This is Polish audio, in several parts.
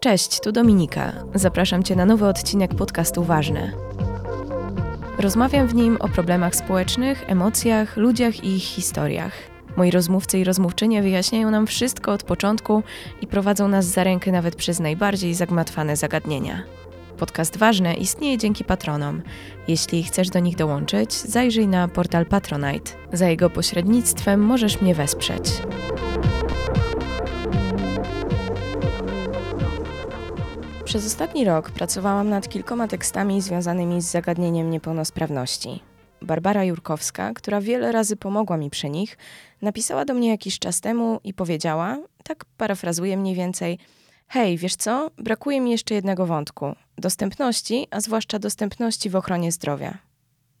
Cześć, tu Dominika. Zapraszam Cię na nowy odcinek podcastu Ważne. Rozmawiam w nim o problemach społecznych, emocjach, ludziach i ich historiach. Moi rozmówcy i rozmówczynie wyjaśniają nam wszystko od początku i prowadzą nas za rękę nawet przez najbardziej zagmatwane zagadnienia. Podcast Ważne istnieje dzięki patronom. Jeśli chcesz do nich dołączyć, zajrzyj na portal Patronite. Za jego pośrednictwem możesz mnie wesprzeć. Przez ostatni rok pracowałam nad kilkoma tekstami związanymi z zagadnieniem niepełnosprawności. Barbara Jurkowska, która wiele razy pomogła mi przy nich, napisała do mnie jakiś czas temu i powiedziała, tak parafrazuję mniej więcej: Hej, wiesz co? Brakuje mi jeszcze jednego wątku dostępności, a zwłaszcza dostępności w ochronie zdrowia.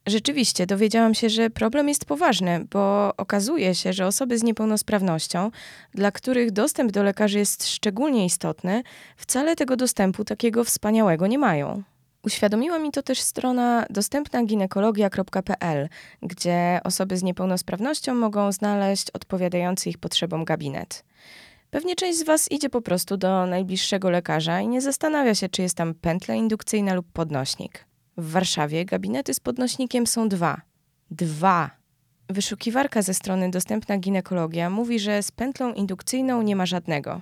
Rzeczywiście dowiedziałam się, że problem jest poważny, bo okazuje się, że osoby z niepełnosprawnością, dla których dostęp do lekarzy jest szczególnie istotny, wcale tego dostępu takiego wspaniałego nie mają. Uświadomiła mi to też strona dostępnaginekologia.pl, gdzie osoby z niepełnosprawnością mogą znaleźć odpowiadający ich potrzebom gabinet. Pewnie część z Was idzie po prostu do najbliższego lekarza i nie zastanawia się, czy jest tam pętla indukcyjna lub podnośnik. W Warszawie gabinety z podnośnikiem są dwa. Dwa. Wyszukiwarka ze strony Dostępna Ginekologia mówi, że z pętlą indukcyjną nie ma żadnego.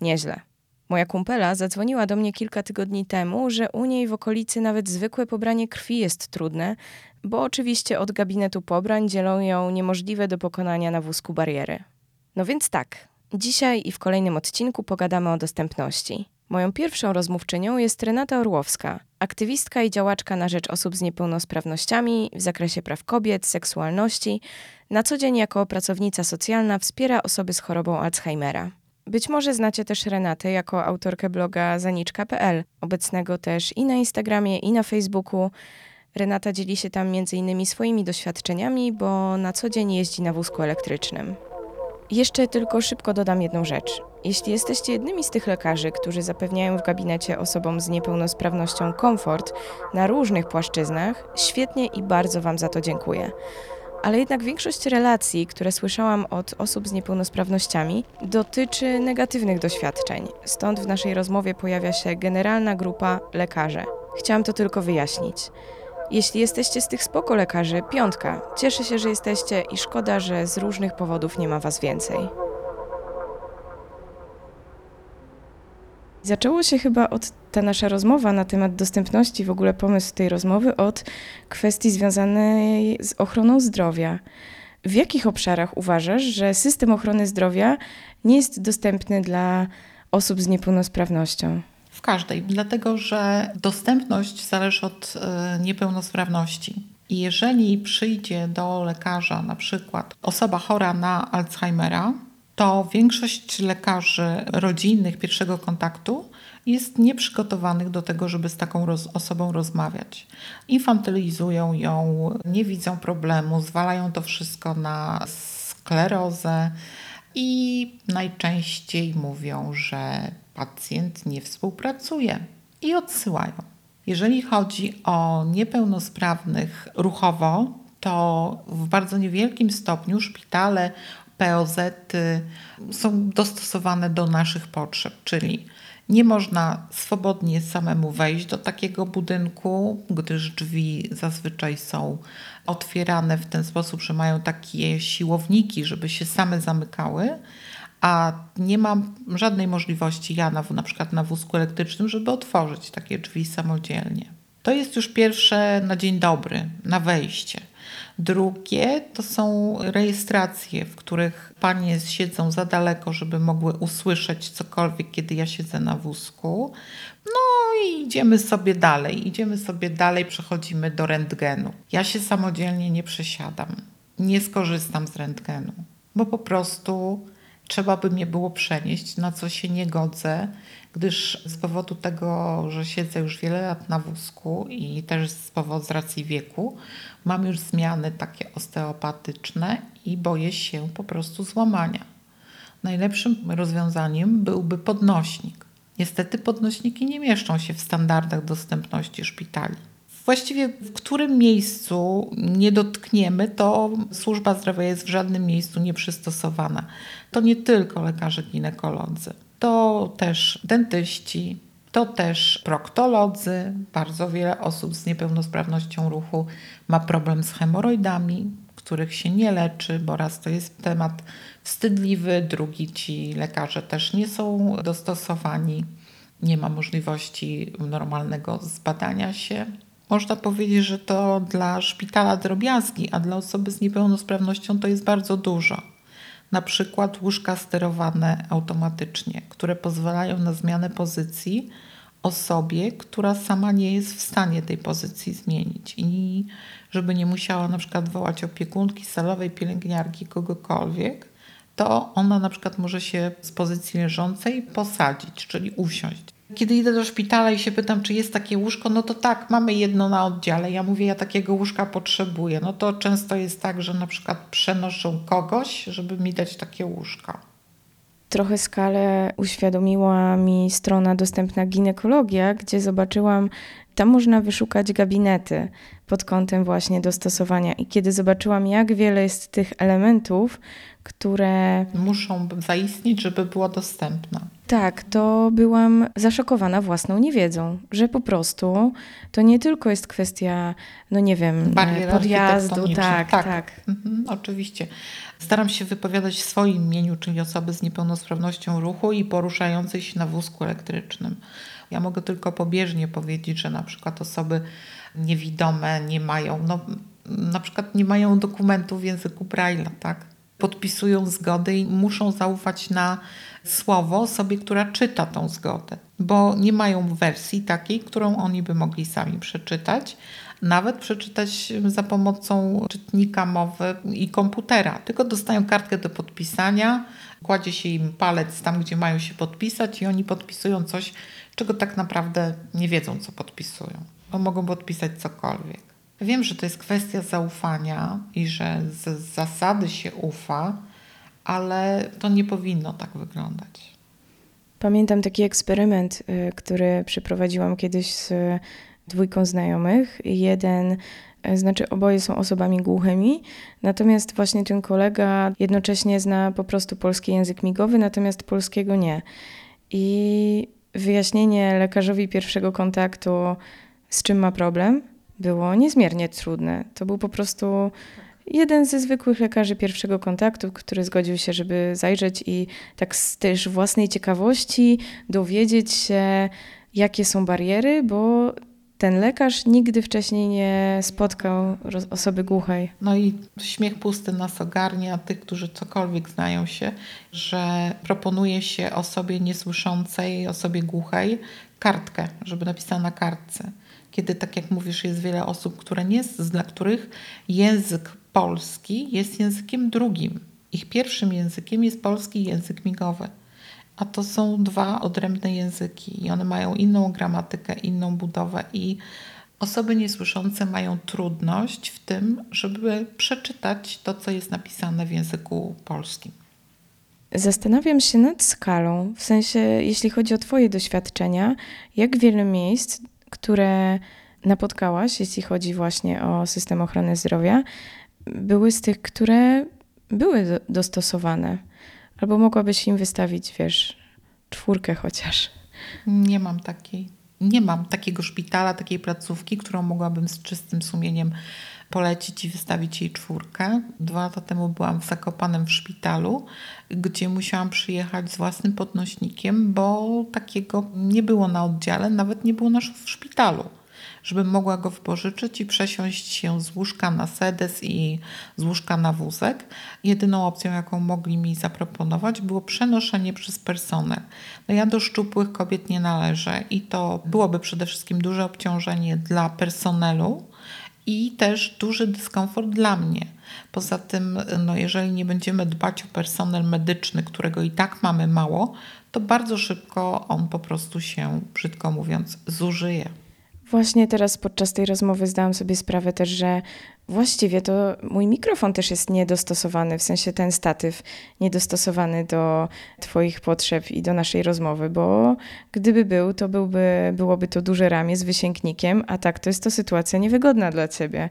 Nieźle. Moja kumpela zadzwoniła do mnie kilka tygodni temu, że u niej w okolicy nawet zwykłe pobranie krwi jest trudne, bo oczywiście od gabinetu pobrań dzielą ją niemożliwe do pokonania na wózku bariery. No więc tak, dzisiaj i w kolejnym odcinku pogadamy o dostępności. Moją pierwszą rozmówczynią jest Renata Orłowska, aktywistka i działaczka na rzecz osób z niepełnosprawnościami w zakresie praw kobiet, seksualności. Na co dzień jako pracownica socjalna wspiera osoby z chorobą Alzheimera. Być może znacie też Renatę jako autorkę bloga zaniczka.pl, obecnego też i na Instagramie, i na Facebooku. Renata dzieli się tam m.in. swoimi doświadczeniami, bo na co dzień jeździ na wózku elektrycznym. Jeszcze tylko szybko dodam jedną rzecz. Jeśli jesteście jednymi z tych lekarzy, którzy zapewniają w gabinecie osobom z niepełnosprawnością komfort na różnych płaszczyznach, świetnie i bardzo Wam za to dziękuję. Ale jednak większość relacji, które słyszałam od osób z niepełnosprawnościami, dotyczy negatywnych doświadczeń. Stąd w naszej rozmowie pojawia się generalna grupa lekarze. Chciałam to tylko wyjaśnić. Jeśli jesteście z tych spoko lekarzy, piątka. Cieszę się, że jesteście i szkoda, że z różnych powodów nie ma was więcej. Zaczęło się chyba od ta nasza rozmowa na temat dostępności, w ogóle pomysł tej rozmowy, od kwestii związanej z ochroną zdrowia. W jakich obszarach uważasz, że system ochrony zdrowia nie jest dostępny dla osób z niepełnosprawnością? W każdej, dlatego że dostępność zależy od y, niepełnosprawności. I jeżeli przyjdzie do lekarza na przykład osoba chora na Alzheimera, to większość lekarzy rodzinnych pierwszego kontaktu jest nieprzygotowanych do tego, żeby z taką roz osobą rozmawiać. Infantylizują ją, nie widzą problemu, zwalają to wszystko na sklerozę i najczęściej mówią, że pacjent nie współpracuje i odsyłają. Jeżeli chodzi o niepełnosprawnych ruchowo, to w bardzo niewielkim stopniu szpitale, POZ są dostosowane do naszych potrzeb, czyli nie można swobodnie samemu wejść do takiego budynku, gdyż drzwi zazwyczaj są otwierane w ten sposób, że mają takie siłowniki, żeby się same zamykały a nie mam żadnej możliwości ja na, na przykład na wózku elektrycznym, żeby otworzyć takie drzwi samodzielnie. To jest już pierwsze na dzień dobry, na wejście. Drugie to są rejestracje, w których panie siedzą za daleko, żeby mogły usłyszeć cokolwiek, kiedy ja siedzę na wózku. No i idziemy sobie dalej, idziemy sobie dalej, przechodzimy do rentgenu. Ja się samodzielnie nie przesiadam, nie skorzystam z rentgenu, bo po prostu trzeba by mnie było przenieść, na co się nie godzę, gdyż z powodu tego, że siedzę już wiele lat na wózku i też z powodu z racji wieku, mam już zmiany takie osteopatyczne i boję się po prostu złamania. Najlepszym rozwiązaniem byłby podnośnik. Niestety podnośniki nie mieszczą się w standardach dostępności szpitali właściwie w którym miejscu nie dotkniemy, to służba zdrowia jest w żadnym miejscu nieprzystosowana. To nie tylko lekarze ginekolodzy. To też dentyści, to też proktolodzy. Bardzo wiele osób z niepełnosprawnością ruchu ma problem z hemoroidami, których się nie leczy, bo raz to jest temat wstydliwy, drugi ci lekarze też nie są dostosowani, nie ma możliwości normalnego zbadania się. Można powiedzieć, że to dla szpitala drobiazgi, a dla osoby z niepełnosprawnością to jest bardzo dużo. Na przykład łóżka sterowane automatycznie, które pozwalają na zmianę pozycji osobie, która sama nie jest w stanie tej pozycji zmienić i żeby nie musiała na przykład wołać opiekunki, salowej, pielęgniarki, kogokolwiek, to ona na przykład może się z pozycji leżącej posadzić, czyli usiąść. Kiedy idę do szpitala i się pytam, czy jest takie łóżko, no to tak, mamy jedno na oddziale. Ja mówię, ja takiego łóżka potrzebuję. No to często jest tak, że na przykład przenoszą kogoś, żeby mi dać takie łóżko. Trochę skalę uświadomiła mi strona dostępna ginekologia, gdzie zobaczyłam, tam można wyszukać gabinety pod kątem właśnie dostosowania. I kiedy zobaczyłam, jak wiele jest tych elementów, które muszą zaistnieć, żeby było dostępne. Tak, to byłam zaszokowana własną niewiedzą, że po prostu to nie tylko jest kwestia, no nie wiem, Barier podjazdu, tak, tak. tak. Mhm, oczywiście. Staram się wypowiadać w swoim imieniu, czyli osoby z niepełnosprawnością ruchu i poruszającej się na wózku elektrycznym. Ja mogę tylko pobieżnie powiedzieć, że na przykład osoby niewidome nie mają, no, na przykład nie mają dokumentów w języku Braille'a, tak? Podpisują zgodę i muszą zaufać na słowo osobie, która czyta tą zgodę, bo nie mają wersji takiej, którą oni by mogli sami przeczytać, nawet przeczytać za pomocą czytnika mowy i komputera, tylko dostają kartkę do podpisania, kładzie się im palec tam, gdzie mają się podpisać i oni podpisują coś, czego tak naprawdę nie wiedzą, co podpisują, bo mogą podpisać cokolwiek. Wiem, że to jest kwestia zaufania i że z zasady się ufa, ale to nie powinno tak wyglądać. Pamiętam taki eksperyment, y, który przeprowadziłam kiedyś z dwójką znajomych. Jeden, y, znaczy oboje są osobami głuchymi, natomiast właśnie ten kolega jednocześnie zna po prostu polski język migowy, natomiast polskiego nie. I wyjaśnienie lekarzowi pierwszego kontaktu, z czym ma problem, było niezmiernie trudne. To był po prostu jeden ze zwykłych lekarzy pierwszego kontaktu, który zgodził się, żeby zajrzeć i tak z też własnej ciekawości dowiedzieć się, jakie są bariery, bo ten lekarz nigdy wcześniej nie spotkał osoby głuchej. No i śmiech pusty nas ogarnia, tych, którzy cokolwiek znają się, że proponuje się osobie niesłyszącej, osobie głuchej kartkę, żeby napisała na kartce. Kiedy, tak jak mówisz, jest wiele osób, które nie, dla których język polski jest językiem drugim. Ich pierwszym językiem jest polski język migowy. A to są dwa odrębne języki i one mają inną gramatykę, inną budowę i osoby niesłyszące mają trudność w tym, żeby przeczytać to, co jest napisane w języku polskim. Zastanawiam się nad skalą, w sensie, jeśli chodzi o Twoje doświadczenia, jak wiele miejsc, które napotkałaś, jeśli chodzi właśnie o system ochrony zdrowia, były z tych, które były dostosowane. Albo mogłabyś im wystawić, wiesz, czwórkę chociaż. Nie mam takiej. Nie mam takiego szpitala, takiej placówki, którą mogłabym z czystym sumieniem polecić i wystawić jej czwórkę. Dwa lata temu byłam w Zakopanem w szpitalu, gdzie musiałam przyjechać z własnym podnośnikiem, bo takiego nie było na oddziale, nawet nie było nasz w szpitalu żebym mogła go wypożyczyć i przesiąść się z łóżka na sedes i z łóżka na wózek. Jedyną opcją, jaką mogli mi zaproponować, było przenoszenie przez personel. No ja do szczupłych kobiet nie należę i to byłoby przede wszystkim duże obciążenie dla personelu i też duży dyskomfort dla mnie. Poza tym, no jeżeli nie będziemy dbać o personel medyczny, którego i tak mamy mało, to bardzo szybko on po prostu się, brzydko mówiąc, zużyje. Właśnie teraz podczas tej rozmowy zdałam sobie sprawę też, że właściwie to mój mikrofon też jest niedostosowany, w sensie ten statyw niedostosowany do Twoich potrzeb i do naszej rozmowy, bo gdyby był, to byłby, byłoby to duże ramię z wysięgnikiem, a tak to jest to sytuacja niewygodna dla Ciebie.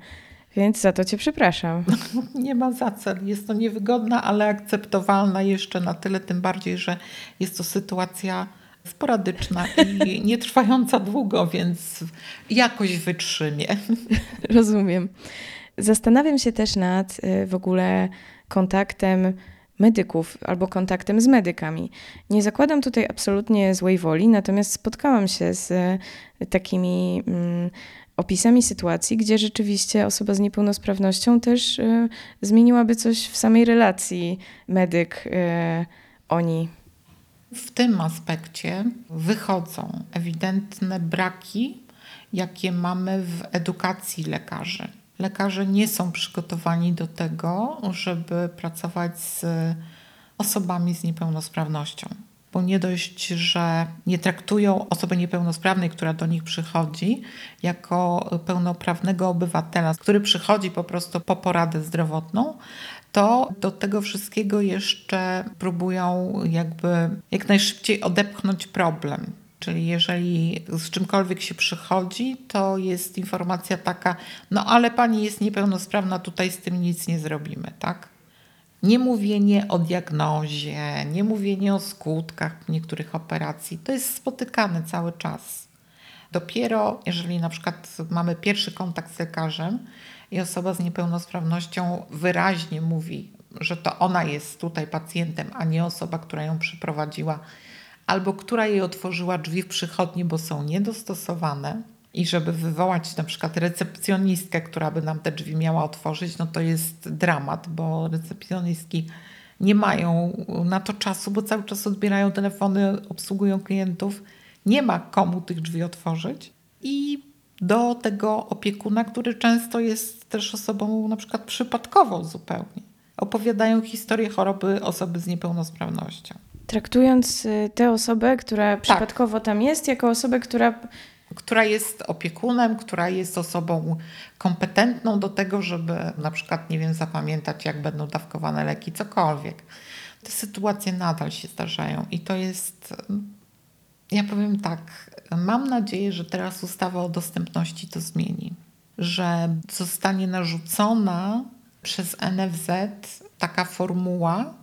Więc za to Cię przepraszam. Nie ma za co. Jest to niewygodna, ale akceptowalna jeszcze na tyle, tym bardziej, że jest to sytuacja sporadyczna i nie trwająca długo, więc jakoś wytrzymie. Rozumiem. Zastanawiam się też nad y, w ogóle kontaktem medyków albo kontaktem z medykami. Nie zakładam tutaj absolutnie złej woli, natomiast spotkałam się z y, takimi mm, opisami sytuacji, gdzie rzeczywiście osoba z niepełnosprawnością też y, zmieniłaby coś w samej relacji medyk-oni. W tym aspekcie wychodzą ewidentne braki, jakie mamy w edukacji lekarzy. Lekarze nie są przygotowani do tego, żeby pracować z osobami z niepełnosprawnością. Bo nie dość, że nie traktują osoby niepełnosprawnej, która do nich przychodzi, jako pełnoprawnego obywatela, który przychodzi po prostu po poradę zdrowotną, to do tego wszystkiego jeszcze próbują jakby jak najszybciej odepchnąć problem. Czyli jeżeli z czymkolwiek się przychodzi, to jest informacja taka, no ale pani jest niepełnosprawna, tutaj z tym nic nie zrobimy, tak? Nie mówienie o diagnozie, nie mówienie o skutkach niektórych operacji, to jest spotykane cały czas. Dopiero jeżeli na przykład mamy pierwszy kontakt z lekarzem i osoba z niepełnosprawnością wyraźnie mówi, że to ona jest tutaj pacjentem, a nie osoba, która ją przyprowadziła, albo która jej otworzyła drzwi w przychodni, bo są niedostosowane. I żeby wywołać na przykład recepcjonistkę, która by nam te drzwi miała otworzyć, no to jest dramat, bo recepcjonistki nie mają na to czasu, bo cały czas odbierają telefony, obsługują klientów. Nie ma komu tych drzwi otworzyć. I do tego opiekuna, który często jest też osobą na przykład przypadkową zupełnie. Opowiadają historię choroby osoby z niepełnosprawnością. Traktując y, tę osobę, która tak. przypadkowo tam jest, jako osobę, która która jest opiekunem, która jest osobą kompetentną do tego, żeby na przykład, nie wiem, zapamiętać, jak będą dawkowane leki, cokolwiek. Te sytuacje nadal się zdarzają i to jest, ja powiem tak, mam nadzieję, że teraz ustawa o dostępności to zmieni, że zostanie narzucona przez NFZ taka formuła,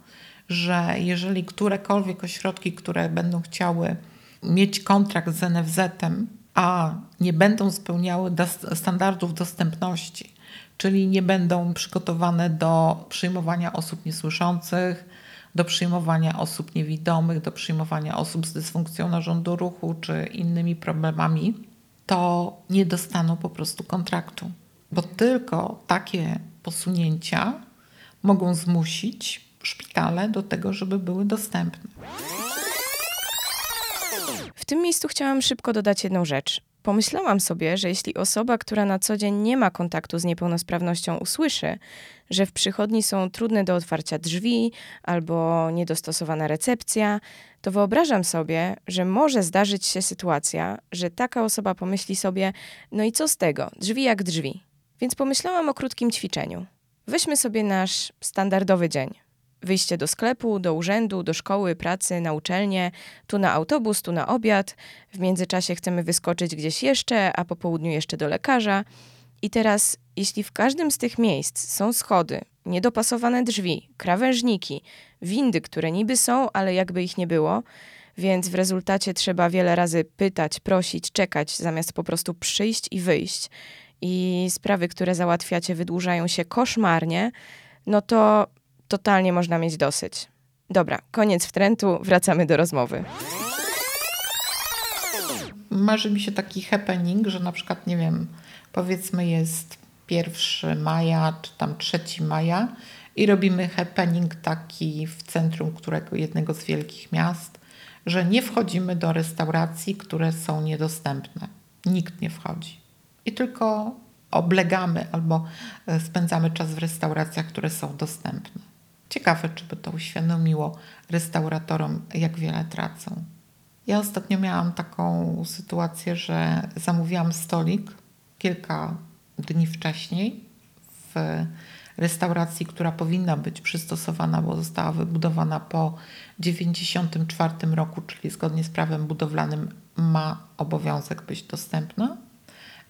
że jeżeli którekolwiek ośrodki, które będą chciały mieć kontrakt z NFZ-em, a nie będą spełniały standardów dostępności, czyli nie będą przygotowane do przyjmowania osób niesłyszących, do przyjmowania osób niewidomych, do przyjmowania osób z dysfunkcją narządu ruchu czy innymi problemami, to nie dostaną po prostu kontraktu. Bo tylko takie posunięcia mogą zmusić szpitale do tego, żeby były dostępne. W tym miejscu chciałam szybko dodać jedną rzecz. Pomyślałam sobie, że jeśli osoba, która na co dzień nie ma kontaktu z niepełnosprawnością, usłyszy, że w przychodni są trudne do otwarcia drzwi albo niedostosowana recepcja, to wyobrażam sobie, że może zdarzyć się sytuacja, że taka osoba pomyśli sobie: No i co z tego? Drzwi jak drzwi. Więc pomyślałam o krótkim ćwiczeniu. Weźmy sobie nasz standardowy dzień wyjście do sklepu, do urzędu, do szkoły, pracy, na uczelnię, tu na autobus, tu na obiad. W międzyczasie chcemy wyskoczyć gdzieś jeszcze, a po południu jeszcze do lekarza. I teraz, jeśli w każdym z tych miejsc są schody, niedopasowane drzwi, krawężniki, windy, które niby są, ale jakby ich nie było, więc w rezultacie trzeba wiele razy pytać, prosić, czekać, zamiast po prostu przyjść i wyjść. I sprawy, które załatwiacie, wydłużają się koszmarnie, no to totalnie można mieć dosyć. Dobra, koniec wtrętu, wracamy do rozmowy. Marzy mi się taki happening, że na przykład, nie wiem, powiedzmy jest 1 maja czy tam 3 maja i robimy happening taki w centrum którego, jednego z wielkich miast, że nie wchodzimy do restauracji, które są niedostępne. Nikt nie wchodzi. I tylko oblegamy albo e, spędzamy czas w restauracjach, które są dostępne. Ciekawe, czy by to uświadomiło restauratorom, jak wiele tracą. Ja ostatnio miałam taką sytuację, że zamówiłam stolik kilka dni wcześniej w restauracji, która powinna być przystosowana, bo została wybudowana po 1994 roku, czyli zgodnie z prawem budowlanym ma obowiązek być dostępna.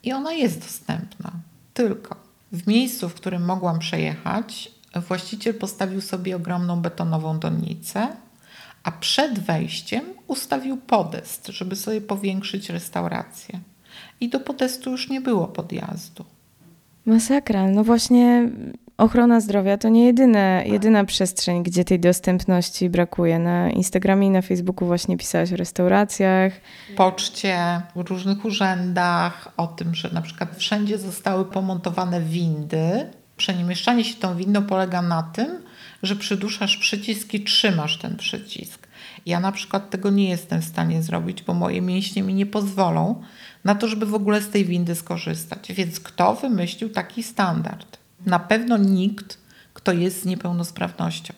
I ona jest dostępna. Tylko W miejscu, w którym mogłam przejechać, właściciel postawił sobie ogromną betonową donnicę, a przed wejściem ustawił podest, żeby sobie powiększyć restaurację. I do podestu już nie było podjazdu. Masakra. No właśnie ochrona zdrowia to nie jedyne, jedyna przestrzeń, gdzie tej dostępności brakuje. Na Instagramie i na Facebooku właśnie pisałaś o restauracjach. Poczcie, w różnych urzędach, o tym, że na przykład wszędzie zostały pomontowane windy. Przeniemieszczanie się tą windą polega na tym, że przyduszasz przycisk i trzymasz ten przycisk. Ja na przykład tego nie jestem w stanie zrobić, bo moje mięśnie mi nie pozwolą na to, żeby w ogóle z tej windy skorzystać. Więc kto wymyślił taki standard? Na pewno nikt, kto jest z niepełnosprawnością.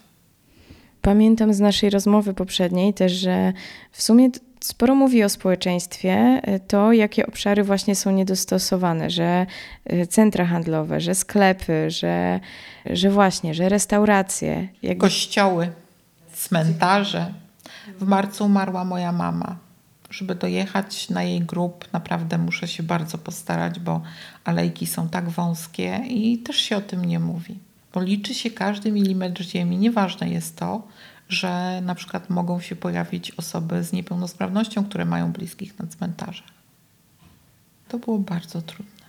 Pamiętam z naszej rozmowy poprzedniej też, że w sumie sporo mówi o społeczeństwie, y, to jakie obszary właśnie są niedostosowane, że y, centra handlowe, że sklepy, że, że właśnie, że restauracje. Jakby... Kościoły, cmentarze. W marcu umarła moja mama. Żeby dojechać na jej grób, naprawdę muszę się bardzo postarać, bo alejki są tak wąskie i też się o tym nie mówi. Bo liczy się każdy milimetr ziemi. Nieważne jest to, że na przykład mogą się pojawić osoby z niepełnosprawnością, które mają bliskich na cmentarzach. To było bardzo trudne.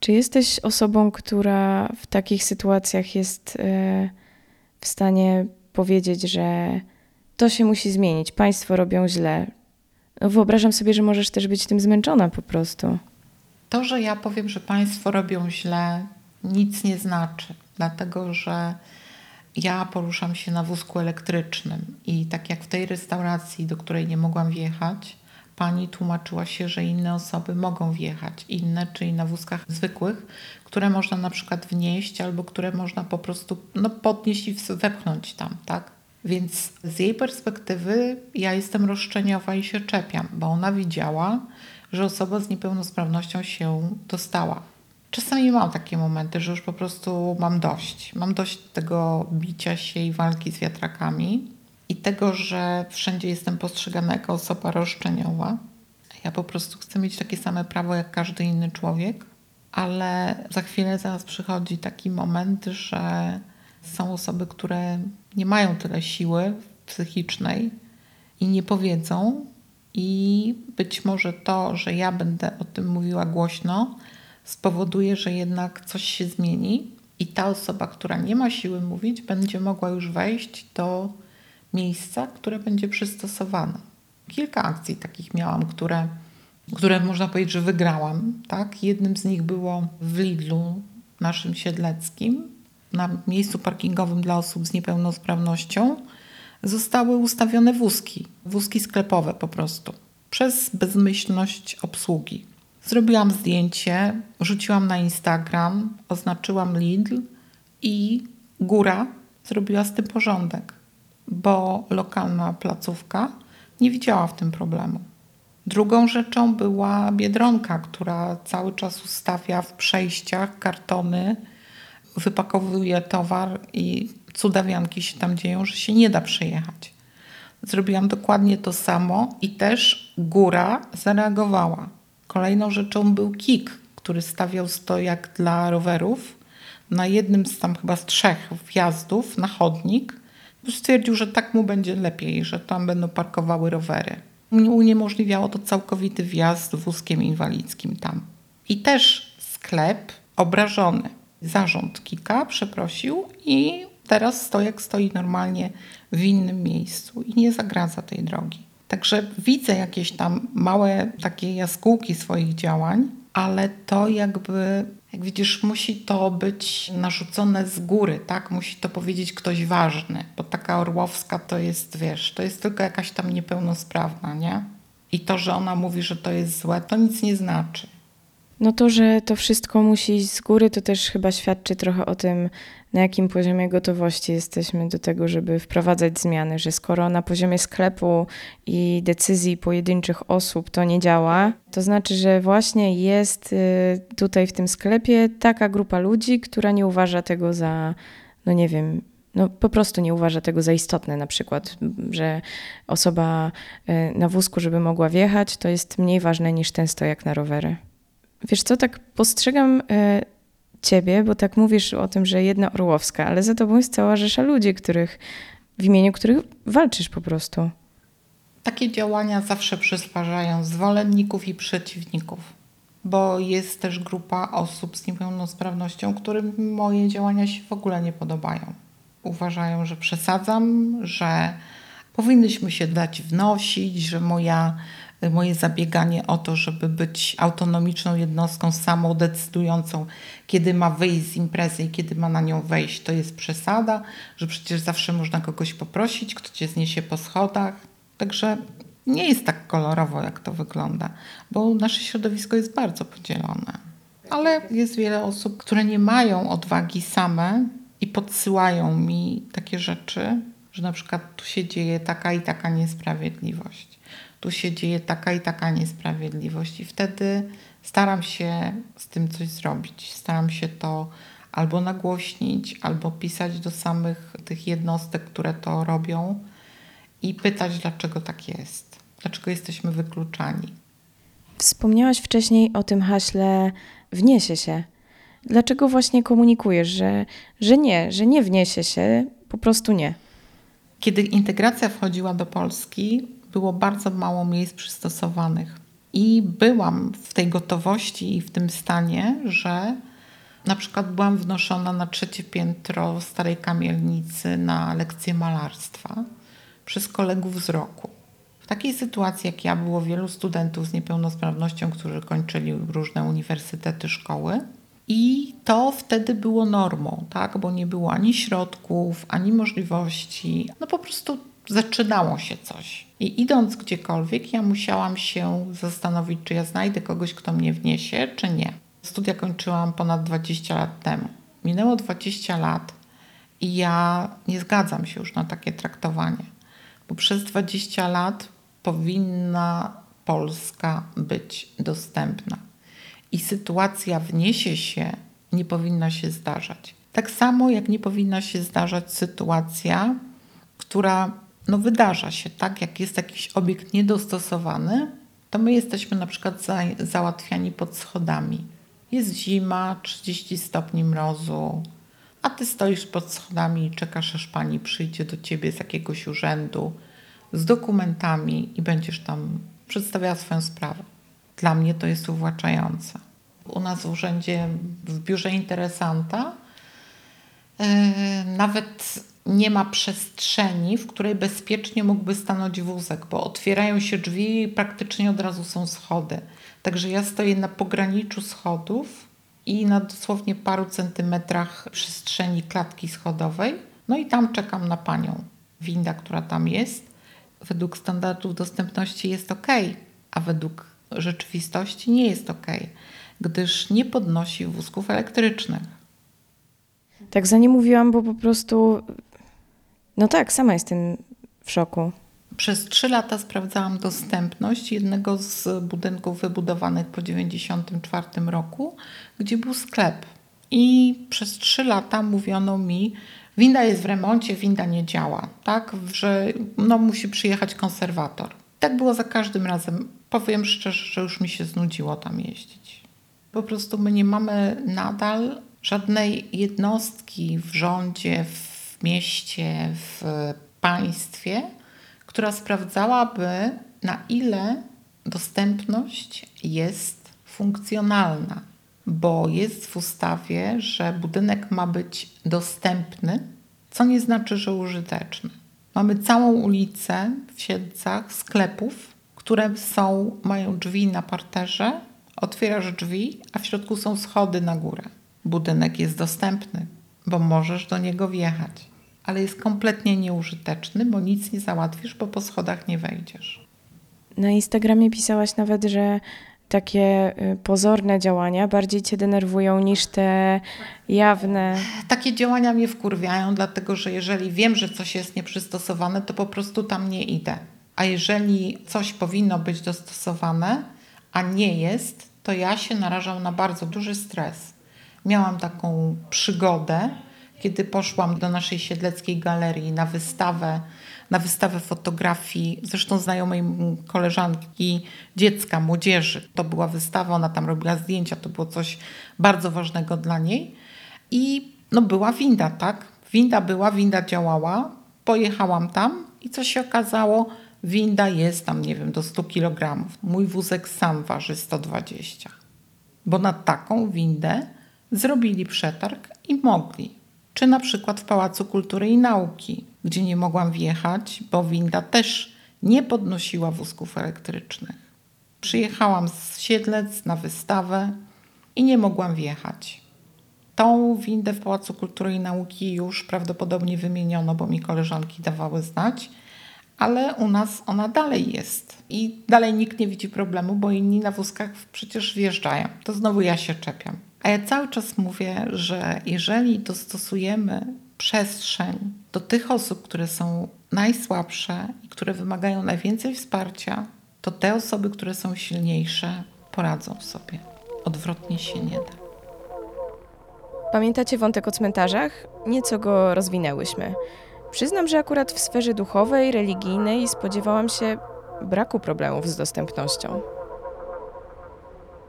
Czy jesteś osobą, która w takich sytuacjach jest e, w stanie powiedzieć, że to się musi zmienić, państwo robią źle? No, wyobrażam sobie, że możesz też być tym zmęczona po prostu. To, że ja powiem, że państwo robią źle, nic nie znaczy, dlatego że ja poruszam się na wózku elektrycznym i tak jak w tej restauracji, do której nie mogłam wjechać, pani tłumaczyła się, że inne osoby mogą wjechać, inne, czyli na wózkach zwykłych, które można na przykład wnieść albo które można po prostu no, podnieść i wepchnąć tam, tak? Więc z jej perspektywy ja jestem roszczeniowa i się czepiam, bo ona widziała, że osoba z niepełnosprawnością się dostała. Czasami mam takie momenty, że już po prostu mam dość. Mam dość tego bicia się i walki z wiatrakami i tego, że wszędzie jestem postrzegana jako osoba roszczeniowa. Ja po prostu chcę mieć takie same prawo jak każdy inny człowiek, ale za chwilę zaraz przychodzi taki moment, że są osoby, które nie mają tyle siły psychicznej i nie powiedzą. I być może to, że ja będę o tym mówiła głośno, spowoduje, że jednak coś się zmieni i ta osoba, która nie ma siły mówić, będzie mogła już wejść do miejsca, które będzie przystosowane. Kilka akcji takich miałam, które, które można powiedzieć, że wygrałam. Tak? Jednym z nich było w Lidlu naszym siedleckim, na miejscu parkingowym dla osób z niepełnosprawnością zostały ustawione wózki, wózki sklepowe po prostu, przez bezmyślność obsługi. Zrobiłam zdjęcie, rzuciłam na Instagram, oznaczyłam Lidl i góra zrobiła z tym porządek, bo lokalna placówka nie widziała w tym problemu. Drugą rzeczą była biedronka, która cały czas ustawia w przejściach kartony, wypakowuje towar i cudawianki się tam dzieją, że się nie da przejechać. Zrobiłam dokładnie to samo i też góra zareagowała. Kolejną rzeczą był KIK, który stawiał stojak dla rowerów na jednym z tam chyba z trzech wjazdów na chodnik. Stwierdził, że tak mu będzie lepiej, że tam będą parkowały rowery. Uniemożliwiało to całkowity wjazd wózkiem inwalidzkim tam. I też sklep obrażony. Zarząd KIKA przeprosił i teraz stojak stoi normalnie w innym miejscu i nie zagradza tej drogi. Także widzę jakieś tam małe takie jaskółki swoich działań, ale to jakby, jak widzisz, musi to być narzucone z góry, tak? Musi to powiedzieć ktoś ważny, bo taka Orłowska to jest, wiesz, to jest tylko jakaś tam niepełnosprawna, nie? I to, że ona mówi, że to jest złe, to nic nie znaczy. No to, że to wszystko musi iść z góry, to też chyba świadczy trochę o tym, na jakim poziomie gotowości jesteśmy do tego, żeby wprowadzać zmiany, że skoro na poziomie sklepu i decyzji pojedynczych osób to nie działa, to znaczy, że właśnie jest y, tutaj w tym sklepie taka grupa ludzi, która nie uważa tego za, no nie wiem, no po prostu nie uważa tego za istotne, na przykład, że osoba y, na wózku, żeby mogła wjechać, to jest mniej ważne niż ten stojak na rowery. Wiesz co, tak postrzegam y, ciebie, bo tak mówisz o tym, że jedna Orłowska, ale za tobą jest cała rzesza ludzi, których, w imieniu których walczysz po prostu. Takie działania zawsze przysparzają zwolenników i przeciwników, bo jest też grupa osób z niepełnosprawnością, którym moje działania się w ogóle nie podobają. Uważają, że przesadzam, że powinnyśmy się dać wnosić, że moja, moje zabieganie o to, żeby być autonomiczną jednostką samodecydującą, kiedy ma wyjść z imprezy i kiedy ma na nią wejść, to jest przesada, że przecież zawsze można kogoś poprosić, kto cię zniesie po schodach. Także nie jest tak kolorowo, jak to wygląda, bo nasze środowisko jest bardzo podzielone. Ale jest wiele osób, które nie mają odwagi same i podsyłają mi takie rzeczy, że na przykład tu się dzieje taka i taka niesprawiedliwość, tu się dzieje taka i taka niesprawiedliwość, i wtedy staram się z tym coś zrobić. Staram się to albo nagłośnić, albo pisać do samych tych jednostek, które to robią i pytać, dlaczego tak jest, dlaczego jesteśmy wykluczani. Wspomniałaś wcześniej o tym haśle wniesie się. Dlaczego właśnie komunikujesz, że, że nie, że nie wniesie się, po prostu nie? Kiedy integracja wchodziła do Polski, było bardzo mało miejsc przystosowanych. I byłam w tej gotowości i w tym stanie, że na przykład byłam wnoszona na trzecie piętro starej kamielnicy na lekcję malarstwa przez kolegów z roku. W takiej sytuacji, jak ja, było wielu studentów z niepełnosprawnością, którzy kończyli różne uniwersytety, szkoły. I to wtedy było normą, tak? bo nie było ani środków, ani możliwości. No po prostu zaczynało się coś. I idąc gdziekolwiek, ja musiałam się zastanowić, czy ja znajdę kogoś, kto mnie wniesie, czy nie. Studia kończyłam ponad 20 lat temu. Minęło 20 lat i ja nie zgadzam się już na takie traktowanie, bo przez 20 lat powinna Polska być dostępna i sytuacja wniesie się, nie powinna się zdarzać. Tak samo jak nie powinna się zdarzać sytuacja, która no wydarza się, tak? Jak jest jakiś obiekt niedostosowany, to my jesteśmy na przykład za, załatwiani pod schodami. Jest zima, 30 stopni mrozu, a ty stoisz pod schodami i czekasz, aż pani przyjdzie do ciebie z jakiegoś urzędu z dokumentami i będziesz tam przedstawiała swoją sprawę. Dla mnie to jest uwłaczające. U nas w urzędzie, w biurze interesanta, yy, nawet nie ma przestrzeni, w której bezpiecznie mógłby stanąć wózek, bo otwierają się drzwi i praktycznie od razu są schody. Także ja stoję na pograniczu schodów i na dosłownie paru centymetrach przestrzeni klatki schodowej. No i tam czekam na panią. Winda, która tam jest, według standardów dostępności jest ok, a według rzeczywistości nie jest ok, gdyż nie podnosi wózków elektrycznych. Tak za nie mówiłam, bo po prostu. No tak, sama jestem w szoku. Przez trzy lata sprawdzałam dostępność jednego z budynków wybudowanych po 1994 roku, gdzie był sklep. I przez trzy lata mówiono mi, winda jest w remoncie, winda nie działa, tak, że no, musi przyjechać konserwator. Tak było za każdym razem. Powiem szczerze, że już mi się znudziło tam jeździć. Po prostu my nie mamy nadal żadnej jednostki w rządzie, w mieście, w państwie, która sprawdzałaby, na ile dostępność jest funkcjonalna, bo jest w ustawie, że budynek ma być dostępny, co nie znaczy, że użyteczny. Mamy całą ulicę w Siedlcach sklepów, które są, mają drzwi na parterze, otwierasz drzwi, a w środku są schody na górę. Budynek jest dostępny, bo możesz do niego wjechać, ale jest kompletnie nieużyteczny, bo nic nie załatwisz, bo po schodach nie wejdziesz. Na Instagramie pisałaś nawet, że takie y, pozorne działania bardziej cię denerwują niż te jawne. Takie działania mnie wkurwiają, dlatego że jeżeli wiem, że coś jest nieprzystosowane, to po prostu tam nie idę. A jeżeli coś powinno być dostosowane, a nie jest, to ja się narażam na bardzo duży stres. Miałam taką przygodę, kiedy poszłam do naszej siedleckiej galerii na wystawę na wystawę fotografii, zresztą znajomej koleżanki, dziecka, młodzieży. To była wystawa, ona tam robiła zdjęcia, to było coś bardzo ważnego dla niej. I no była winda, tak? Winda była, winda działała. Pojechałam tam i co się okazało? Winda jest tam, nie wiem, do 100 kg. Mój wózek sam waży 120. Bo na taką windę zrobili przetarg i mogli. Czy na przykład w Pałacu Kultury i Nauki, gdzie nie mogłam wjechać, bo winda też nie podnosiła wózków elektrycznych. Przyjechałam z Siedlec na wystawę i nie mogłam wjechać. Tą windę w Pałacu Kultury i Nauki już prawdopodobnie wymieniono, bo mi koleżanki dawały znać, ale u nas ona dalej jest i dalej nikt nie widzi problemu, bo inni na wózkach przecież wjeżdżają. To znowu ja się czepiam. A ja cały czas mówię, że jeżeli dostosujemy przestrzeń do tych osób, które są najsłabsze i które wymagają najwięcej wsparcia, to te osoby, które są silniejsze, poradzą sobie. Odwrotnie się nie da. Pamiętacie wątek o cmentarzach? Nieco go rozwinęłyśmy. Przyznam, że akurat w sferze duchowej, religijnej spodziewałam się braku problemów z dostępnością.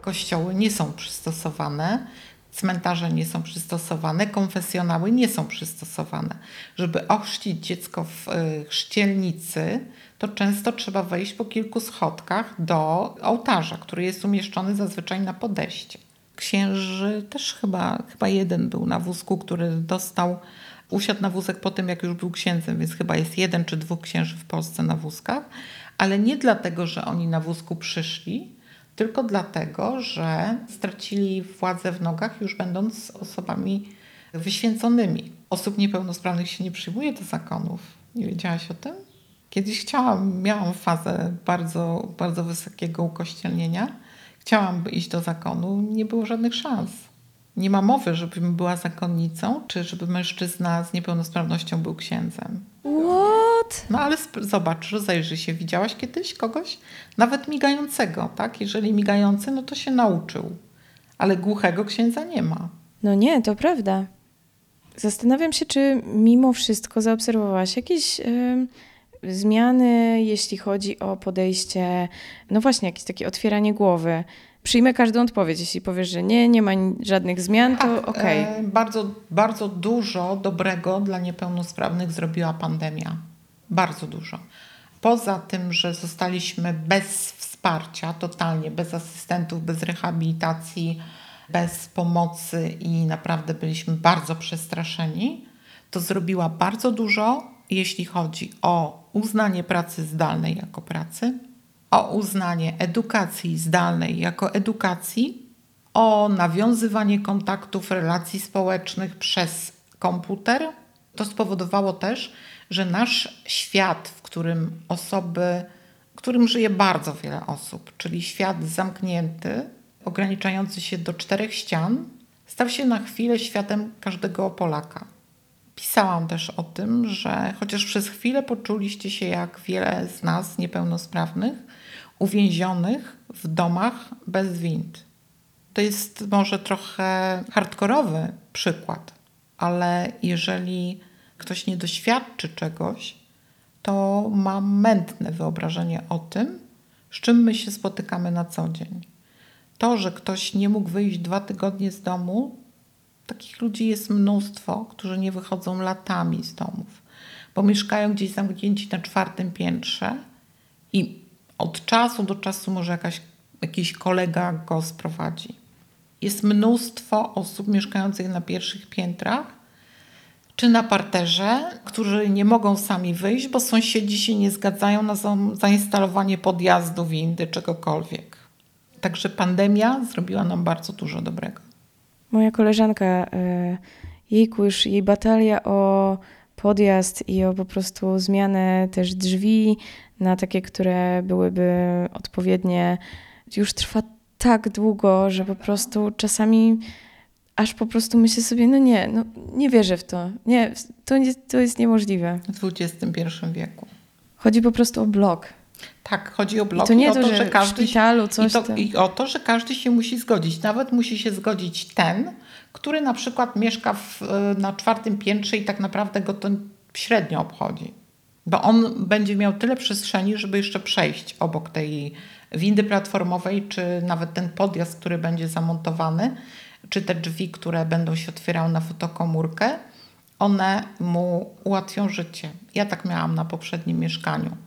Kościoły nie są przystosowane, cmentarze nie są przystosowane, konfesjonały nie są przystosowane. Żeby ochrzcić dziecko w y, chrzcielnicy, to często trzeba wejść po kilku schodkach do ołtarza, który jest umieszczony zazwyczaj na podejście. Księży też chyba, chyba jeden był na wózku, który dostał, usiadł na wózek po tym, jak już był księdzem, więc chyba jest jeden czy dwóch księży w Polsce na wózkach, ale nie dlatego, że oni na wózku przyszli, tylko dlatego, że stracili władzę w nogach, już będąc osobami wyświęconymi. Osób niepełnosprawnych się nie przyjmuje do zakonów. Nie wiedziałaś o tym? Kiedyś chciałam, miałam fazę bardzo, bardzo wysokiego ukościelnienia. Chciałam iść do zakonu, nie było żadnych szans. Nie ma mowy, żebym była zakonnicą, czy żeby mężczyzna z niepełnosprawnością był księdzem. No ale zobacz, rozejrzyj się. Widziałaś kiedyś kogoś? Nawet migającego, tak? Jeżeli migający, no to się nauczył. Ale głuchego księdza nie ma. No nie, to prawda. Zastanawiam się, czy mimo wszystko zaobserwowałaś jakieś zmiany, jeśli chodzi o podejście, no właśnie, jakieś takie otwieranie głowy. Przyjmę każdą odpowiedź. Jeśli powiesz, że nie, nie ma żadnych zmian, to tak, okej. Okay. E, bardzo, bardzo dużo dobrego dla niepełnosprawnych zrobiła pandemia. Bardzo dużo. Poza tym, że zostaliśmy bez wsparcia, totalnie bez asystentów, bez rehabilitacji, bez pomocy i naprawdę byliśmy bardzo przestraszeni, to zrobiła bardzo dużo, jeśli chodzi o uznanie pracy zdalnej jako pracy, o uznanie edukacji zdalnej jako edukacji, o nawiązywanie kontaktów, relacji społecznych przez komputer. To spowodowało też, że nasz świat, w którym osoby, w którym żyje bardzo wiele osób, czyli świat zamknięty, ograniczający się do czterech ścian, stał się na chwilę światem każdego Polaka. Pisałam też o tym, że chociaż przez chwilę poczuliście się jak wiele z nas niepełnosprawnych, uwięzionych w domach bez wind. To jest może trochę hardkorowy przykład, ale jeżeli ktoś nie doświadczy czegoś, to ma mętne wyobrażenie o tym, z czym my się spotykamy na co dzień. To, że ktoś nie mógł wyjść dwa tygodnie z domu, takich ludzi jest mnóstwo, którzy nie wychodzą latami z domów, bo mieszkają gdzieś zamknięci na czwartym piętrze i od czasu do czasu może jakaś, jakiś kolega go sprowadzi. Jest mnóstwo osób mieszkających na pierwszych piętrach czy na parterze, którzy nie mogą sami wyjść, bo sąsiedzi się nie zgadzają na zainstalowanie podjazdu, windy, czegokolwiek. Także pandemia zrobiła nam bardzo dużo dobrego. Moja koleżanka, e, jejku, już jej batalia o podjazd i o po prostu zmianę też drzwi na takie, które byłyby odpowiednie, już trwa tak długo, że po prostu czasami aż po prostu myślę sobie, no nie, no nie wierzę w to. Nie, to, nie, to jest niemożliwe. W XXI wieku. Chodzi po prostu o blok. Tak, chodzi o blok. I to nie I to, to, że, że każdy, w szpitalu coś i, to, I o to, że każdy się musi zgodzić. Nawet musi się zgodzić ten, który na przykład mieszka w, na czwartym piętrze i tak naprawdę go to średnio obchodzi. Bo on będzie miał tyle przestrzeni, żeby jeszcze przejść obok tej windy platformowej, czy nawet ten podjazd, który będzie zamontowany, czy te drzwi, które będą się otwierały na fotokomórkę, one mu ułatwią życie. Ja tak miałam na poprzednim mieszkaniu,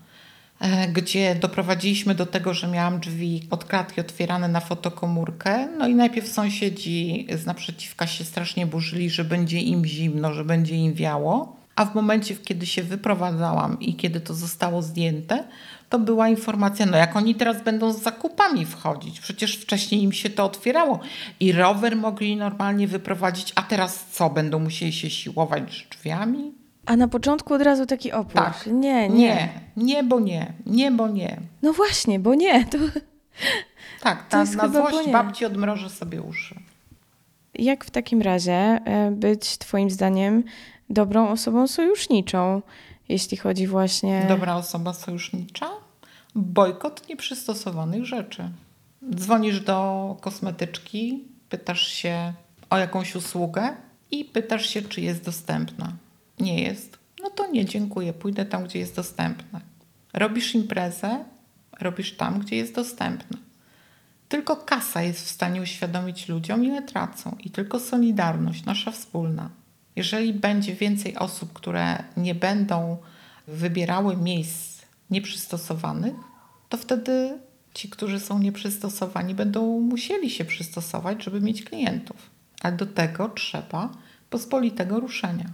e, gdzie doprowadziliśmy do tego, że miałam drzwi od klatki otwierane na fotokomórkę. No i najpierw sąsiedzi z naprzeciwka się strasznie burzyli, że będzie im zimno, że będzie im wiało. A w momencie, kiedy się wyprowadzałam i kiedy to zostało zdjęte, to była informacja, no jak oni teraz będą z zakupami wchodzić, przecież wcześniej im się to otwierało i rower mogli normalnie wyprowadzić, a teraz co, będą musieli się siłować drzwiami? A na początku od razu taki opór. Tak. Nie, nie. Nie, nie, bo nie, nie, bo nie. No właśnie, bo nie. To... Tak, To ta, jest na złość babci odmrożę sobie uszy. Jak w takim razie e, być Twoim zdaniem dobrą osobą sojuszniczą, jeśli chodzi właśnie. Dobra osoba sojusznicza? Bojkot nieprzystosowanych rzeczy. Dzwonisz do kosmetyczki, pytasz się o jakąś usługę i pytasz się, czy jest dostępna. Nie jest? No to nie, dziękuję, pójdę tam, gdzie jest dostępna. Robisz imprezę, robisz tam, gdzie jest dostępna. Tylko kasa jest w stanie uświadomić ludziom, ile tracą, i tylko solidarność, nasza wspólna. Jeżeli będzie więcej osób, które nie będą wybierały miejsc nieprzystosowanych, to wtedy ci, którzy są nieprzystosowani, będą musieli się przystosować, żeby mieć klientów. Ale do tego trzeba pospolitego ruszenia.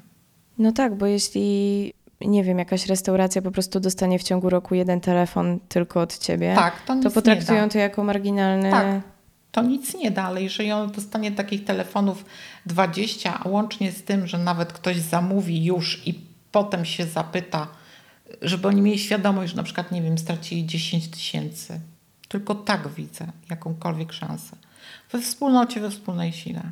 No tak, bo jeśli, nie wiem, jakaś restauracja po prostu dostanie w ciągu roku jeden telefon tylko od ciebie, Tak, to to potraktują to jako marginalny. Tak, to nic nie da, ale jeżeli on dostanie takich telefonów 20, a łącznie z tym, że nawet ktoś zamówi już i potem się zapyta, żeby oni mieli świadomość, że na przykład, nie wiem, stracili 10 tysięcy. Tylko tak widzę jakąkolwiek szansę. We wspólnocie, we wspólnej sile.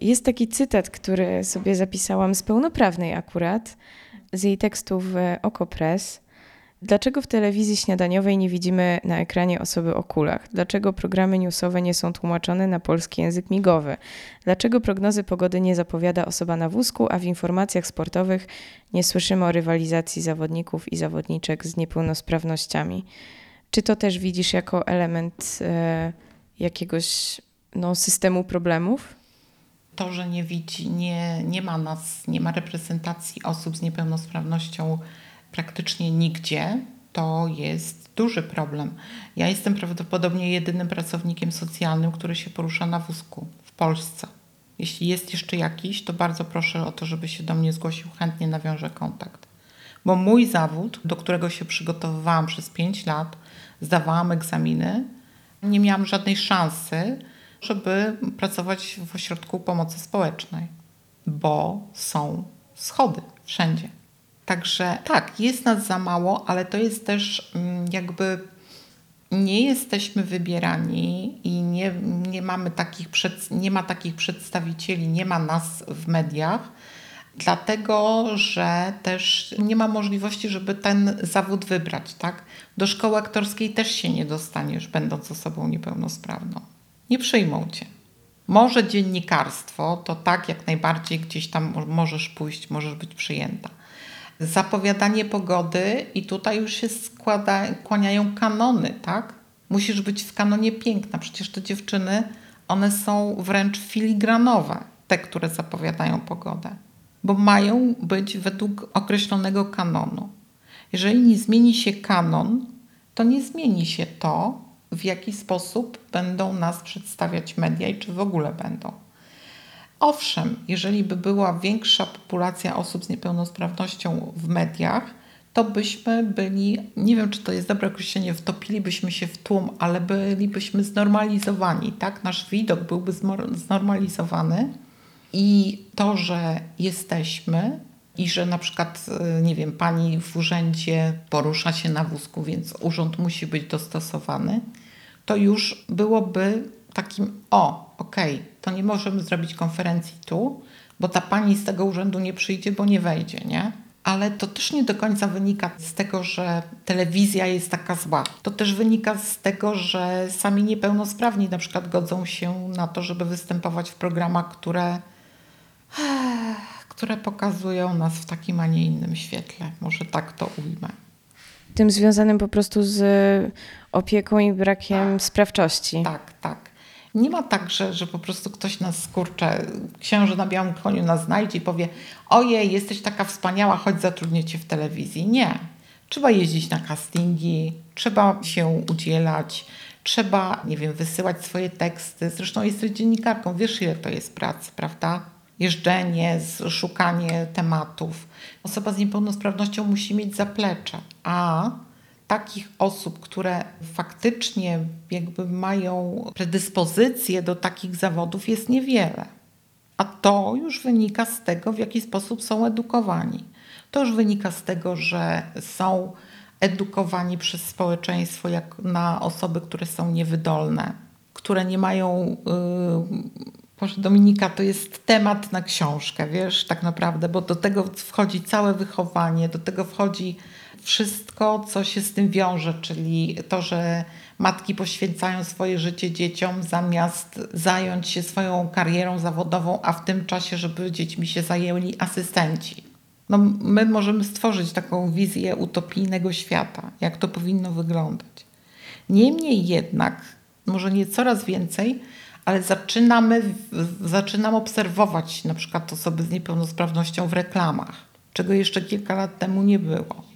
Jest taki cytat, który sobie zapisałam z pełnoprawnej akurat, z jej tekstu w Okopres. Dlaczego w telewizji śniadaniowej nie widzimy na ekranie osoby o kulach? Dlaczego programy newsowe nie są tłumaczone na polski język migowy? Dlaczego prognozy pogody nie zapowiada osoba na wózku, a w informacjach sportowych nie słyszymy o rywalizacji zawodników i zawodniczek z niepełnosprawnościami? Czy to też widzisz jako element e, jakiegoś no, systemu problemów? To, że nie widzi, nie, nie ma nas, nie ma reprezentacji osób z niepełnosprawnością praktycznie nigdzie, to jest duży problem. Ja jestem prawdopodobnie jedynym pracownikiem socjalnym, który się porusza na wózku w Polsce. Jeśli jest jeszcze jakiś, to bardzo proszę o to, żeby się do mnie zgłosił, chętnie nawiążę kontakt. Bo mój zawód, do którego się przygotowywałam przez 5 lat, zdawałam egzaminy, nie miałam żadnej szansy, żeby pracować w ośrodku pomocy społecznej, bo są schody wszędzie. Także tak, jest nas za mało, ale to jest też mm, jakby nie jesteśmy wybierani i nie, nie, mamy takich przed, nie ma takich przedstawicieli, nie ma nas w mediach, dlatego że też nie ma możliwości, żeby ten zawód wybrać. Tak? Do szkoły aktorskiej też się nie dostaniesz, będąc osobą niepełnosprawną. Nie przyjmą cię. Może dziennikarstwo, to tak jak najbardziej gdzieś tam możesz pójść, możesz być przyjęta. Zapowiadanie pogody i tutaj już się składa, kłaniają kanony, tak? Musisz być w kanonie piękna. Przecież te dziewczyny, one są wręcz filigranowe, te, które zapowiadają pogodę, bo mają być według określonego kanonu. Jeżeli nie zmieni się kanon, to nie zmieni się to, w jaki sposób będą nas przedstawiać media i czy w ogóle będą. Owszem, jeżeli by była większa populacja osób z niepełnosprawnością w mediach, to byśmy byli, nie wiem czy to jest dobre określenie, wtopilibyśmy się w tłum, ale bylibyśmy znormalizowani, tak? Nasz widok byłby znormalizowany i to, że jesteśmy i że na przykład, nie wiem, pani w urzędzie porusza się na wózku, więc urząd musi być dostosowany, to już byłoby takim, o, okej, okay, to nie możemy zrobić konferencji tu, bo ta pani z tego urzędu nie przyjdzie, bo nie wejdzie, nie? Ale to też nie do końca wynika z tego, że telewizja jest taka zła. To też wynika z tego, że sami niepełnosprawni na przykład godzą się na to, żeby występować w programach, które, które pokazują nas w takim, a nie innym świetle. Może tak to ujmę. Tym związanym po prostu z opieką i brakiem tak. sprawczości. Tak, tak. Nie ma tak, że, że po prostu ktoś nas skurcze, księży na białym koniu nas znajdzie i powie ojej, jesteś taka wspaniała, chodź zatrudnię cię w telewizji. Nie. Trzeba jeździć na castingi, trzeba się udzielać, trzeba, nie wiem, wysyłać swoje teksty. Zresztą jesteś dziennikarką, wiesz ile to jest pracy, prawda? Jeżdżenie, szukanie tematów. Osoba z niepełnosprawnością musi mieć zaplecze, a takich osób, które faktycznie jakby mają predyspozycje do takich zawodów jest niewiele. A to już wynika z tego, w jaki sposób są edukowani. To już wynika z tego, że są edukowani przez społeczeństwo jak na osoby, które są niewydolne, które nie mają. Yy, Dominika, to jest temat na książkę, wiesz, tak naprawdę, bo do tego wchodzi całe wychowanie, do tego wchodzi wszystko, co się z tym wiąże, czyli to, że matki poświęcają swoje życie dzieciom zamiast zająć się swoją karierą zawodową, a w tym czasie, żeby dziećmi się zajęli asystenci. No, my możemy stworzyć taką wizję utopijnego świata, jak to powinno wyglądać. Niemniej jednak, może nie coraz więcej, ale zaczynamy, zaczynam obserwować na przykład osoby z niepełnosprawnością w reklamach, czego jeszcze kilka lat temu nie było.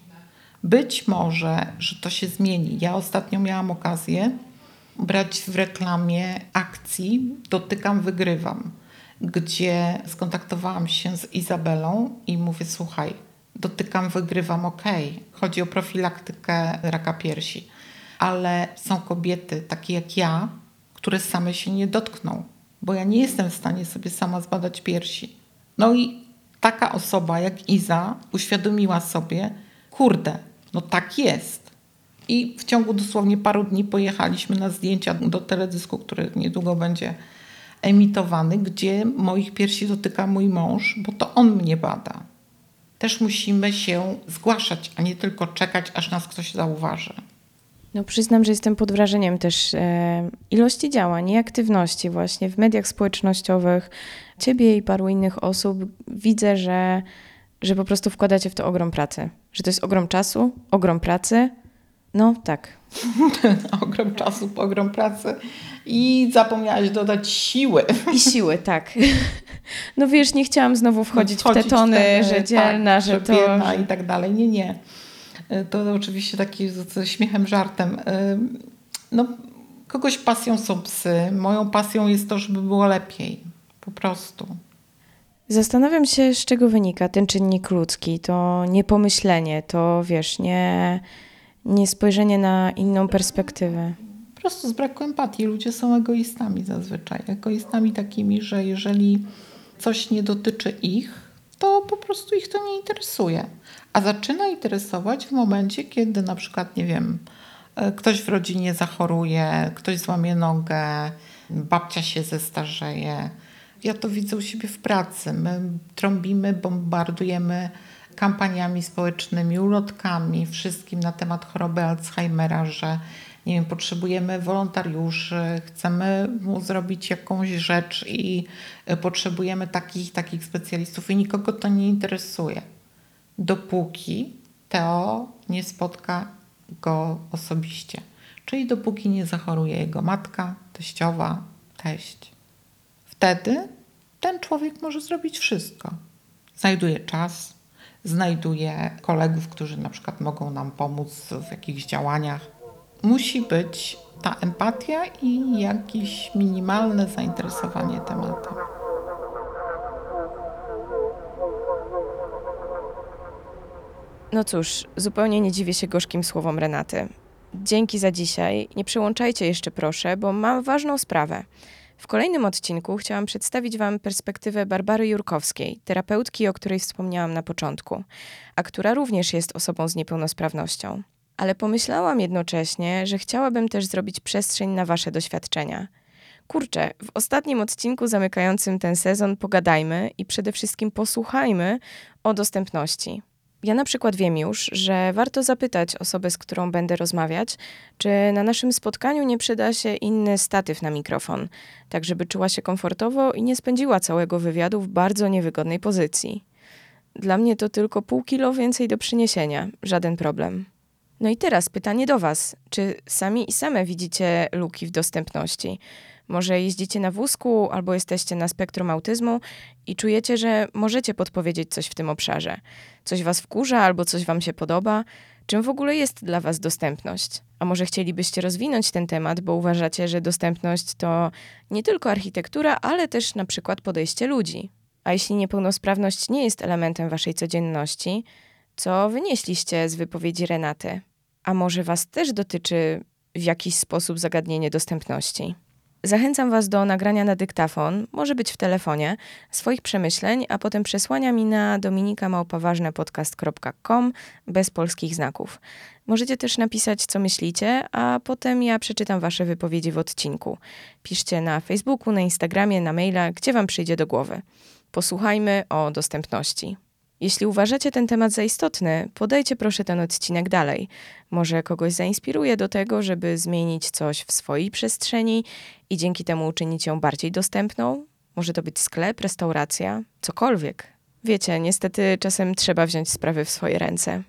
Być może, że to się zmieni. Ja ostatnio miałam okazję brać w reklamie akcji Dotykam, wygrywam, gdzie skontaktowałam się z Izabelą i mówię: Słuchaj, dotykam, wygrywam, ok. Chodzi o profilaktykę raka piersi, ale są kobiety takie jak ja, które same się nie dotkną, bo ja nie jestem w stanie sobie sama zbadać piersi. No i taka osoba jak Iza uświadomiła sobie, kurde, no tak jest. I w ciągu dosłownie paru dni pojechaliśmy na zdjęcia do teledysku, który niedługo będzie emitowany, gdzie moich piersi dotyka mój mąż, bo to on mnie bada. Też musimy się zgłaszać, a nie tylko czekać, aż nas ktoś zauważy. No przyznam, że jestem pod wrażeniem też e, ilości działań i aktywności właśnie w mediach społecznościowych. Ciebie i paru innych osób widzę, że że po prostu wkładacie w to ogrom pracy. Że to jest ogrom czasu, ogrom pracy. No tak. ogrom czasu, ogrom pracy. I zapomniałaś dodać siły. I siły, tak. No wiesz, nie chciałam znowu wchodzić, wchodzić w te tony, ten, że dzielna, tak, że to... Biedna i tak dalej. Nie, nie. To oczywiście taki z śmiechem, żartem. No, kogoś pasją są psy. Moją pasją jest to, żeby było lepiej. Po prostu. Zastanawiam się, z czego wynika ten czynnik ludzki, to niepomyślenie, to wiesz, nie, nie spojrzenie na inną perspektywę. Po prostu z braku empatii. Ludzie są egoistami zazwyczaj. Egoistami takimi, że jeżeli coś nie dotyczy ich, to po prostu ich to nie interesuje. A zaczyna interesować w momencie, kiedy na przykład, nie wiem, e, ktoś w rodzinie zachoruje, ktoś złamie nogę, babcia się zestarzeje ja to widzę u siebie w pracy. My trąbimy, bombardujemy kampaniami społecznymi, ulotkami, wszystkim na temat choroby Alzheimera, że nie wiem, potrzebujemy wolontariuszy, chcemy mu zrobić jakąś rzecz i e, potrzebujemy takich takich specjalistów i nikogo to nie interesuje. Dopóki Teo nie spotka go osobiście. Czyli dopóki nie zachoruje jego matka, teściowa, teść. Wtedy ten człowiek może zrobić wszystko. Znajduje czas, znajduje kolegów, którzy na przykład mogą nam pomóc w jakichś działaniach. Musi być ta empatia i jakieś minimalne zainteresowanie tematem. No cóż, zupełnie nie dziwię się gorzkim słowom Renaty. Dzięki za dzisiaj. Nie przełączajcie jeszcze proszę, bo mam ważną sprawę. W kolejnym odcinku chciałam przedstawić Wam perspektywę Barbary Jurkowskiej, terapeutki, o której wspomniałam na początku, a która również jest osobą z niepełnosprawnością. Ale pomyślałam jednocześnie, że chciałabym też zrobić przestrzeń na Wasze doświadczenia. Kurczę, w ostatnim odcinku zamykającym ten sezon pogadajmy i przede wszystkim posłuchajmy o dostępności. Ja na przykład wiem już, że warto zapytać osobę, z którą będę rozmawiać, czy na naszym spotkaniu nie przyda się inny statyw na mikrofon, tak żeby czuła się komfortowo i nie spędziła całego wywiadu w bardzo niewygodnej pozycji. Dla mnie to tylko pół kilo więcej do przyniesienia. Żaden problem. No i teraz pytanie do Was. Czy sami i same widzicie luki w dostępności? Może jeździcie na wózku albo jesteście na spektrum autyzmu i czujecie, że możecie podpowiedzieć coś w tym obszarze. Coś Was wkurza albo coś Wam się podoba. Czym w ogóle jest dla Was dostępność? A może chcielibyście rozwinąć ten temat, bo uważacie, że dostępność to nie tylko architektura, ale też na przykład podejście ludzi? A jeśli niepełnosprawność nie jest elementem Waszej codzienności, co wynieśliście z wypowiedzi Renaty? A może Was też dotyczy w jakiś sposób zagadnienie dostępności? Zachęcam Was do nagrania na dyktafon, może być w telefonie, swoich przemyśleń, a potem przesłania mi na dominikamałpoważnepodcast.com bez polskich znaków. Możecie też napisać, co myślicie, a potem ja przeczytam Wasze wypowiedzi w odcinku. Piszcie na Facebooku, na Instagramie, na maila, gdzie Wam przyjdzie do głowy. Posłuchajmy o dostępności. Jeśli uważacie ten temat za istotny, podajcie proszę ten odcinek dalej. Może kogoś zainspiruje do tego, żeby zmienić coś w swojej przestrzeni i dzięki temu uczynić ją bardziej dostępną. Może to być sklep, restauracja, cokolwiek. Wiecie, niestety czasem trzeba wziąć sprawy w swoje ręce.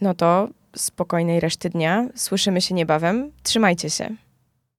No to spokojnej reszty dnia. Słyszymy się niebawem. Trzymajcie się.